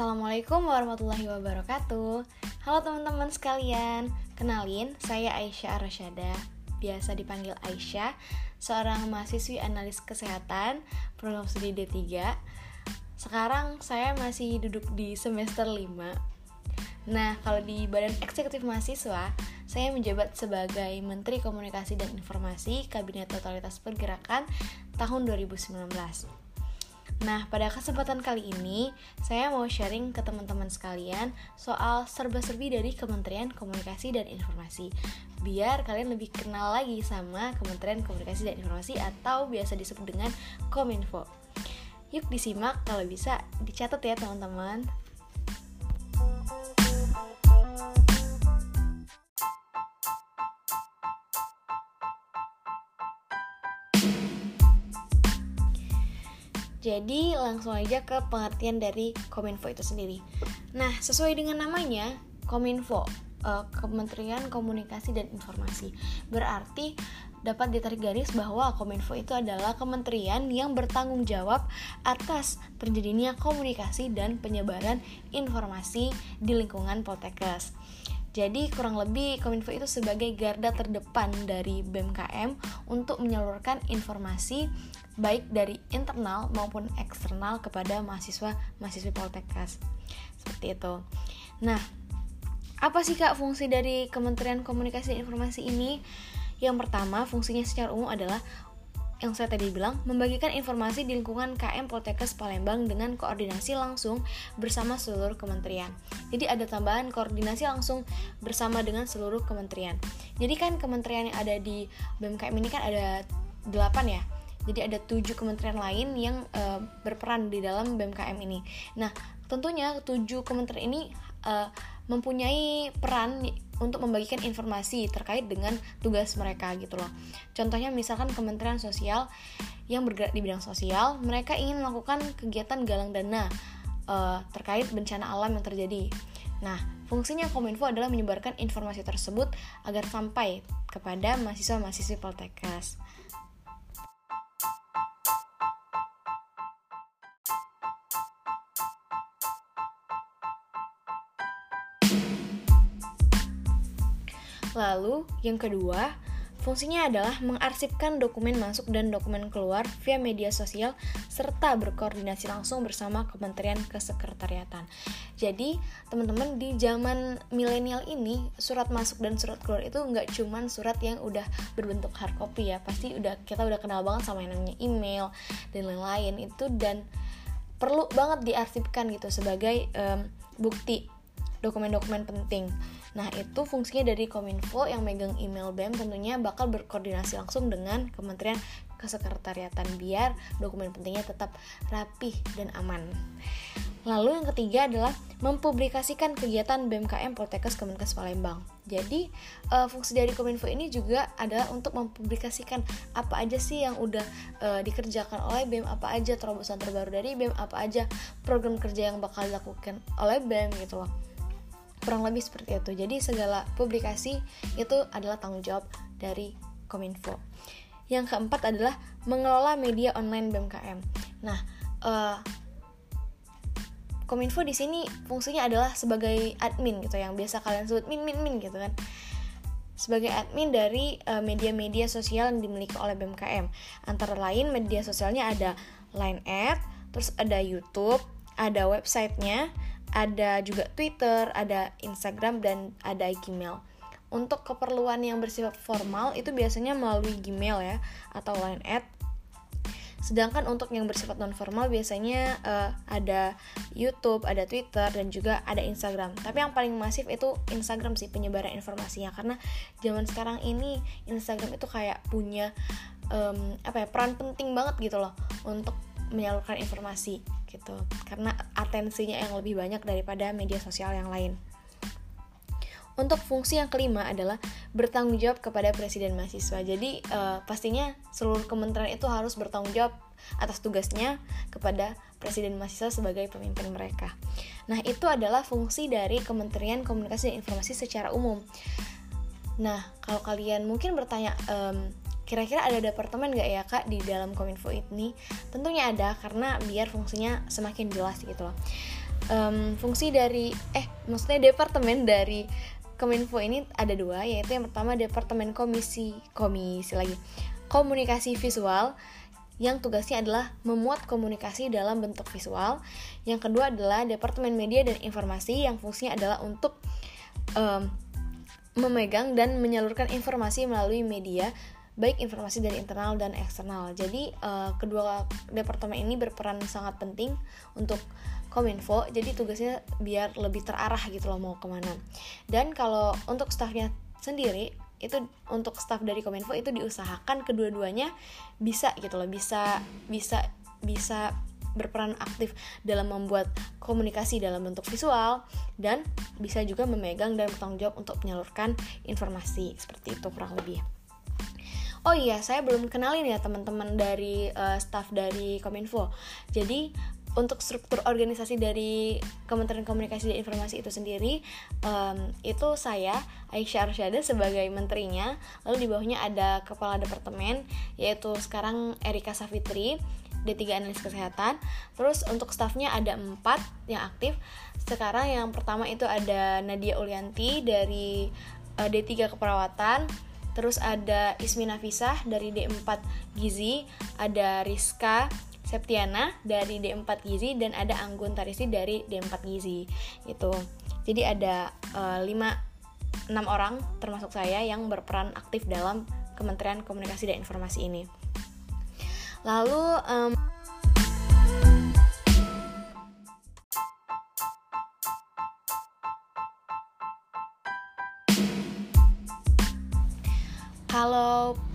Assalamualaikum warahmatullahi wabarakatuh. Halo teman-teman sekalian Kenalin, saya Aisyah Arasyada Biasa dipanggil Aisyah Seorang mahasiswi analis kesehatan Program studi D3 Sekarang saya masih duduk di semester 5 Nah, kalau di Badan Eksekutif Mahasiswa Saya menjabat sebagai Menteri Komunikasi dan Informasi Kabinet Totalitas Pergerakan tahun 2019 Nah, pada kesempatan kali ini, saya mau sharing ke teman-teman sekalian soal serba-serbi dari Kementerian Komunikasi dan Informasi. Biar kalian lebih kenal lagi sama Kementerian Komunikasi dan Informasi atau biasa disebut dengan Kominfo. Yuk disimak kalau bisa dicatat ya teman-teman. Jadi langsung aja ke pengertian dari Kominfo itu sendiri. Nah, sesuai dengan namanya, Kominfo, uh, Kementerian Komunikasi dan Informasi. Berarti dapat ditarik garis bahwa Kominfo itu adalah kementerian yang bertanggung jawab atas terjadinya komunikasi dan penyebaran informasi di lingkungan Poltekkes. Jadi kurang lebih Kominfo itu sebagai garda terdepan dari BMKM untuk menyalurkan informasi baik dari internal maupun eksternal kepada mahasiswa mahasiswi Poltekkes. Seperti itu. Nah, apa sih Kak fungsi dari Kementerian Komunikasi dan Informasi ini? Yang pertama, fungsinya secara umum adalah yang saya tadi bilang, membagikan informasi di lingkungan KM Poltekkes Palembang dengan koordinasi langsung bersama seluruh kementerian. Jadi ada tambahan koordinasi langsung bersama dengan seluruh kementerian. Jadi kan kementerian yang ada di BMKM ini kan ada 8 ya. Jadi ada tujuh kementerian lain yang uh, berperan di dalam BMKM ini. Nah, tentunya tujuh kementerian ini uh, mempunyai peran untuk membagikan informasi terkait dengan tugas mereka gitu loh. Contohnya misalkan Kementerian Sosial yang bergerak di bidang sosial, mereka ingin melakukan kegiatan galang dana uh, terkait bencana alam yang terjadi. Nah, fungsinya Kominfo adalah menyebarkan informasi tersebut agar sampai kepada mahasiswa-mahasiswi Poltekkes. Lalu, yang kedua, fungsinya adalah mengarsipkan dokumen masuk dan dokumen keluar via media sosial serta berkoordinasi langsung bersama Kementerian Kesekretariatan. Jadi, teman-teman di zaman milenial ini, surat masuk dan surat keluar itu nggak cuman surat yang udah berbentuk hard copy ya, pasti udah kita udah kenal banget sama yang namanya email dan lain-lain itu dan perlu banget diarsipkan gitu sebagai um, bukti dokumen-dokumen penting. Nah, itu fungsinya dari Kominfo yang megang email BEM tentunya bakal berkoordinasi langsung dengan Kementerian Kesekretariatan biar dokumen pentingnya tetap rapih dan aman. Lalu yang ketiga adalah mempublikasikan kegiatan BMKM Poltekkes Kemenkes Palembang. Jadi uh, fungsi dari Kominfo ini juga adalah untuk mempublikasikan apa aja sih yang udah uh, dikerjakan oleh BEM, apa aja terobosan terbaru dari BEM, apa aja program kerja yang bakal dilakukan oleh BEM gitu loh kurang lebih seperti itu. Jadi segala publikasi itu adalah tanggung jawab dari Kominfo. Yang keempat adalah mengelola media online BMKM nah uh, Kominfo di sini fungsinya adalah sebagai admin gitu yang biasa kalian sebut min min min gitu kan. Sebagai admin dari uh, media-media sosial yang dimiliki oleh BMKM. Antara lain media sosialnya ada Line Ad, terus ada YouTube, ada websitenya, ada juga Twitter, ada Instagram dan ada Gmail. Untuk keperluan yang bersifat formal itu biasanya melalui Gmail ya atau Line Ad. Sedangkan untuk yang bersifat non formal biasanya uh, ada YouTube, ada Twitter dan juga ada Instagram. Tapi yang paling masif itu Instagram sih penyebaran informasinya karena zaman sekarang ini Instagram itu kayak punya um, apa ya peran penting banget gitu loh untuk menyalurkan informasi gitu karena atensinya yang lebih banyak daripada media sosial yang lain. Untuk fungsi yang kelima adalah bertanggung jawab kepada presiden mahasiswa. Jadi uh, pastinya seluruh kementerian itu harus bertanggung jawab atas tugasnya kepada presiden mahasiswa sebagai pemimpin mereka. Nah, itu adalah fungsi dari Kementerian Komunikasi dan Informasi secara umum. Nah, kalau kalian mungkin bertanya, um, Kira-kira ada departemen gak ya kak di dalam Kominfo ini? Tentunya ada karena biar fungsinya semakin jelas gitu loh. um, fungsi dari eh maksudnya departemen dari Kominfo ini ada dua yaitu yang pertama departemen komisi komisi lagi komunikasi visual yang tugasnya adalah memuat komunikasi dalam bentuk visual. Yang kedua adalah Departemen Media dan Informasi yang fungsinya adalah untuk um, memegang dan menyalurkan informasi melalui media baik informasi dari internal dan eksternal. Jadi uh, kedua departemen ini berperan sangat penting untuk Kominfo. Jadi tugasnya biar lebih terarah gitu loh mau ke mana. Dan kalau untuk staffnya sendiri itu untuk staff dari Kominfo itu diusahakan kedua-duanya bisa gitu loh, bisa bisa bisa berperan aktif dalam membuat komunikasi dalam bentuk visual dan bisa juga memegang dan bertanggung jawab untuk menyalurkan informasi seperti itu kurang lebih. Oh iya, saya belum kenalin ya teman-teman dari uh, staff dari Kominfo. Jadi untuk struktur organisasi dari Kementerian Komunikasi dan Informasi itu sendiri um, itu saya Aisyah Arsyada sebagai menterinya. Lalu di bawahnya ada kepala departemen yaitu sekarang Erika Safitri D3 Analis Kesehatan. Terus untuk stafnya ada empat yang aktif. Sekarang yang pertama itu ada Nadia Ulianti dari uh, eh, D3 Keperawatan terus ada Ismi Nafisah dari D4 Gizi ada Rizka Septiana dari D4 Gizi dan ada Anggun Tarisi dari D4 Gizi gitu. Jadi ada uh, 5 6 orang termasuk saya yang berperan aktif dalam Kementerian Komunikasi dan Informasi ini. Lalu um,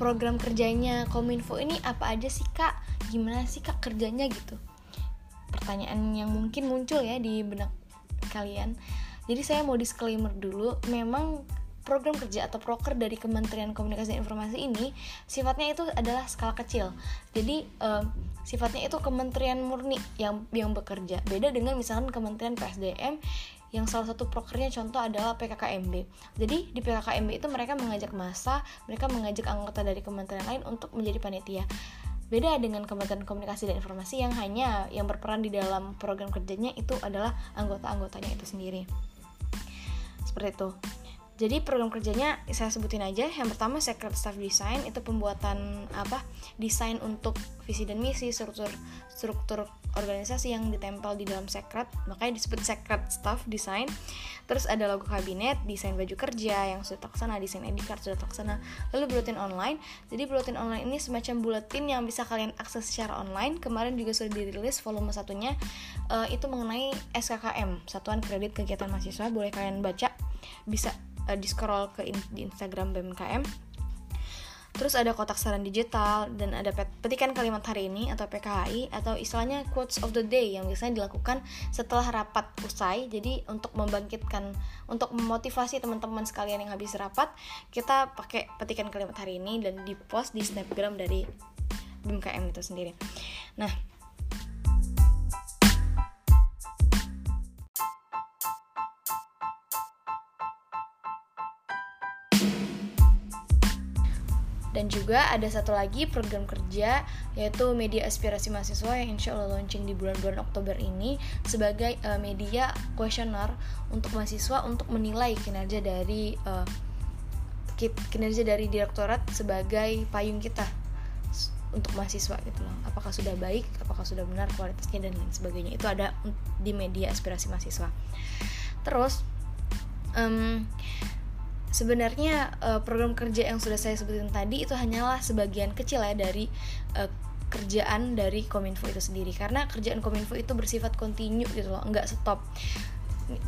program kerjanya Kominfo ini apa aja sih kak? gimana sih kak kerjanya gitu pertanyaan yang mungkin muncul ya di benak kalian jadi saya mau disclaimer dulu memang program kerja atau proker dari Kementerian Komunikasi dan Informasi ini sifatnya itu adalah skala kecil. Jadi um, sifatnya itu kementerian murni yang yang bekerja. Beda dengan misalkan Kementerian PSDM yang salah satu prokernya contoh adalah PKKMB. Jadi di PKKMB itu mereka mengajak masa, mereka mengajak anggota dari kementerian lain untuk menjadi panitia. Beda dengan Kementerian Komunikasi dan Informasi yang hanya yang berperan di dalam program kerjanya itu adalah anggota-anggotanya itu sendiri. Seperti itu. Jadi program kerjanya saya sebutin aja. Yang pertama Secret Staff Design itu pembuatan apa? Desain untuk visi dan misi, struktur struktur organisasi yang ditempel di dalam secret, makanya disebut Secret Staff Design. Terus ada logo kabinet, desain baju kerja yang sudah terlaksana, desain ID card sudah terlaksana. Lalu bulletin online. Jadi bulletin online ini semacam bulletin yang bisa kalian akses secara online. Kemarin juga sudah dirilis volume satunya uh, itu mengenai SKKM, Satuan Kredit Kegiatan Mahasiswa. Boleh kalian baca. Bisa uh, di scroll ke in, di Instagram BMKM. Terus ada kotak saran digital dan ada petikan kalimat hari ini atau PKHI atau istilahnya quotes of the day yang biasanya dilakukan setelah rapat usai. Jadi untuk membangkitkan untuk memotivasi teman-teman sekalian yang habis rapat kita pakai petikan kalimat hari ini dan di post di snapgram dari BMKM itu sendiri. Nah dan juga ada satu lagi program kerja yaitu media aspirasi mahasiswa yang insya Allah launching di bulan-bulan Oktober ini sebagai uh, media kuesioner untuk mahasiswa untuk menilai kinerja dari uh, kinerja dari direktorat sebagai payung kita untuk mahasiswa gitu loh. Apakah sudah baik apakah sudah benar kualitasnya dan lain sebagainya. Itu ada di media aspirasi mahasiswa. Terus um, sebenarnya uh, program kerja yang sudah saya sebutin tadi itu hanyalah sebagian kecil ya dari uh, kerjaan dari Kominfo itu sendiri. Karena kerjaan Kominfo itu bersifat kontinu gitu loh nggak stop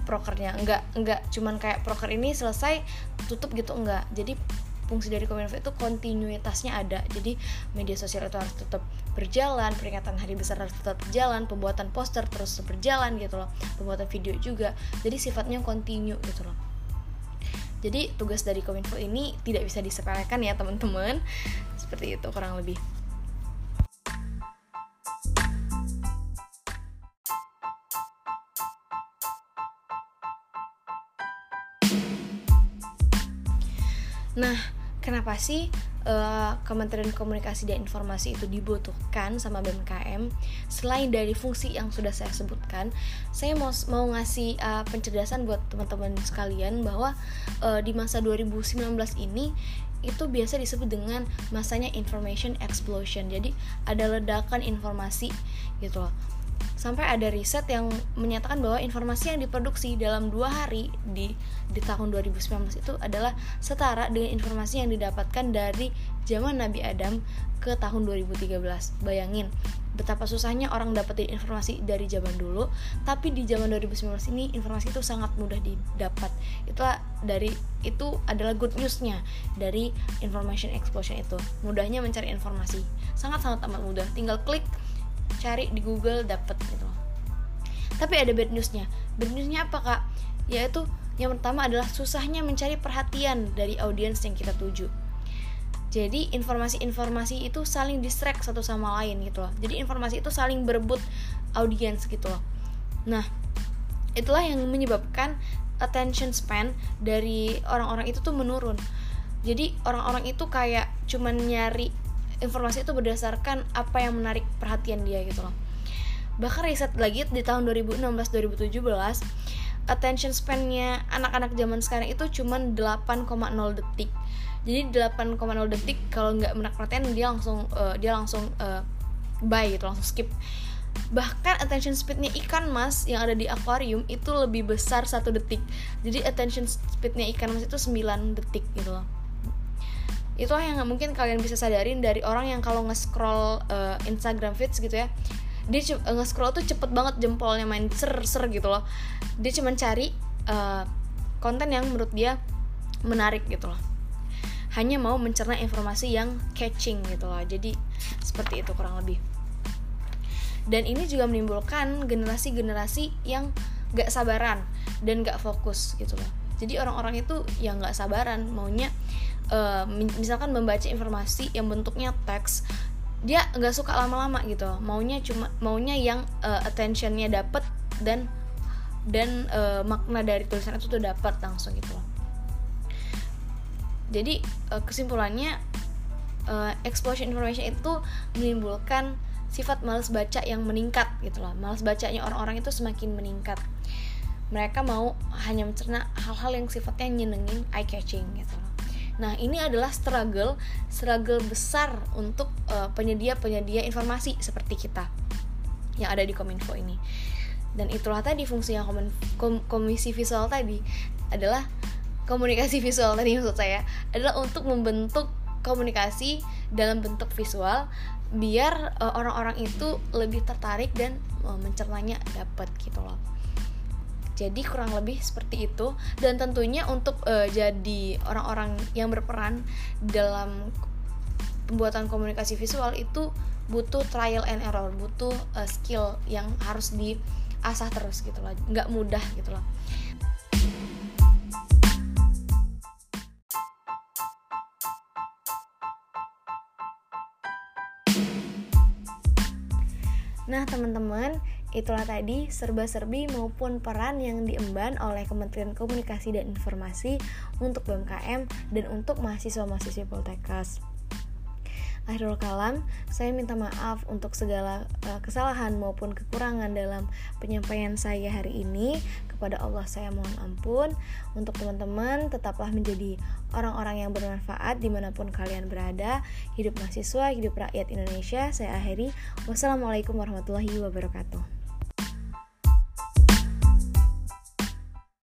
prokernya. Nggak nggak cuman kayak proker ini selesai tutup gitu enggak jadi fungsi dari Kominfo itu kontinuitasnya ada. Jadi media sosial itu harus tetap berjalan peringatan hari besar harus tetap berjalan pembuatan poster terus berjalan gitu loh pembuatan video juga. Jadi sifatnya kontinu gitu loh jadi tugas dari Kominfo ini tidak bisa disepelekan ya teman-teman. Seperti itu kurang lebih. Nah, kenapa sih uh, Kementerian Komunikasi dan Informasi itu dibutuhkan sama BMKM. Selain dari fungsi yang sudah saya sebutkan saya mau mau ngasih uh, pencerdasan buat teman-teman sekalian bahwa uh, di masa 2019 ini itu biasa disebut dengan masanya information explosion. Jadi ada ledakan informasi gitu loh sampai ada riset yang menyatakan bahwa informasi yang diproduksi dalam dua hari di di tahun 2019 itu adalah setara dengan informasi yang didapatkan dari zaman Nabi Adam ke tahun 2013 bayangin betapa susahnya orang dapetin informasi dari zaman dulu tapi di zaman 2019 ini informasi itu sangat mudah didapat. Itulah dari itu adalah good newsnya dari information explosion itu. Mudahnya mencari informasi. Sangat sangat amat mudah. Tinggal klik cari di Google dapet gitu. Tapi ada bad newsnya. Bad newsnya apa kak? Yaitu yang pertama adalah susahnya mencari perhatian dari audiens yang kita tuju. Jadi informasi-informasi itu saling distract satu sama lain gitu loh. Jadi informasi itu saling berebut audiens gitu loh. Nah itulah yang menyebabkan attention span dari orang-orang itu tuh menurun. Jadi orang-orang itu kayak cuman nyari informasi itu berdasarkan apa yang menarik perhatian dia gitu loh. Bahkan riset lagi di tahun 2016-2017 attention span-nya anak-anak zaman sekarang itu cuma 8,0 detik. Jadi 8,0 detik kalau nggak menarik perhatian dia langsung uh, dia langsung uh, buy gitu langsung skip. Bahkan attention speednya ikan mas yang ada di akuarium itu lebih besar satu detik. Jadi attention speednya ikan mas itu 9 detik gitu loh itu yang mungkin kalian bisa sadarin dari orang yang kalau nge-scroll uh, Instagram feeds gitu ya dia uh, nge-scroll tuh cepet banget jempolnya main ser-ser gitu loh. Dia cuma cari uh, konten yang menurut dia menarik gitu loh. Hanya mau mencerna informasi yang catching gitu loh. Jadi seperti itu kurang lebih. Dan ini juga menimbulkan generasi-generasi yang gak sabaran dan gak fokus gitu loh. Jadi orang-orang itu yang gak sabaran maunya uh, misalkan membaca informasi yang bentuknya teks dia nggak suka lama-lama gitu. Maunya cuma maunya yang uh, attentionnya dapet dan dan uh, makna dari tulisan itu tuh dapat langsung gitu loh. Jadi uh, kesimpulannya uh, explosion information itu menimbulkan sifat males baca yang meningkat gitu loh. Males bacanya orang-orang itu semakin meningkat. Mereka mau hanya mencerna hal-hal yang sifatnya nyenengin eye catching gitu loh Nah, ini adalah struggle struggle besar untuk uh, penyedia-penyedia informasi seperti kita yang ada di Kominfo ini. Dan itulah tadi fungsi yang kom kom komisi visual tadi adalah komunikasi visual tadi maksud saya adalah untuk membentuk komunikasi dalam bentuk visual biar eh, orang-orang uh, itu lebih tertarik dan uh, mencernanya dapat gitu loh jadi kurang lebih seperti itu. Dan tentunya untuk uh, jadi orang-orang yang berperan dalam pembuatan komunikasi visual itu butuh trial and error butuh uh, skill yang harus diasah terus gitu loh. Nggak mudah gitu loh. Nah, teman-teman, Itulah tadi serba-serbi maupun peran yang diemban oleh Kementerian Komunikasi dan Informasi untuk BMKM dan untuk mahasiswa-mahasiswa Poltekkes. Akhirul kalam, saya minta maaf untuk segala uh, kesalahan maupun kekurangan dalam penyampaian saya hari ini. Kepada Allah saya mohon ampun. Untuk teman-teman, tetaplah menjadi orang-orang yang bermanfaat di mana pun kalian berada. Hidup mahasiswa, hidup rakyat Indonesia. Saya akhiri. Wassalamualaikum warahmatullahi wabarakatuh.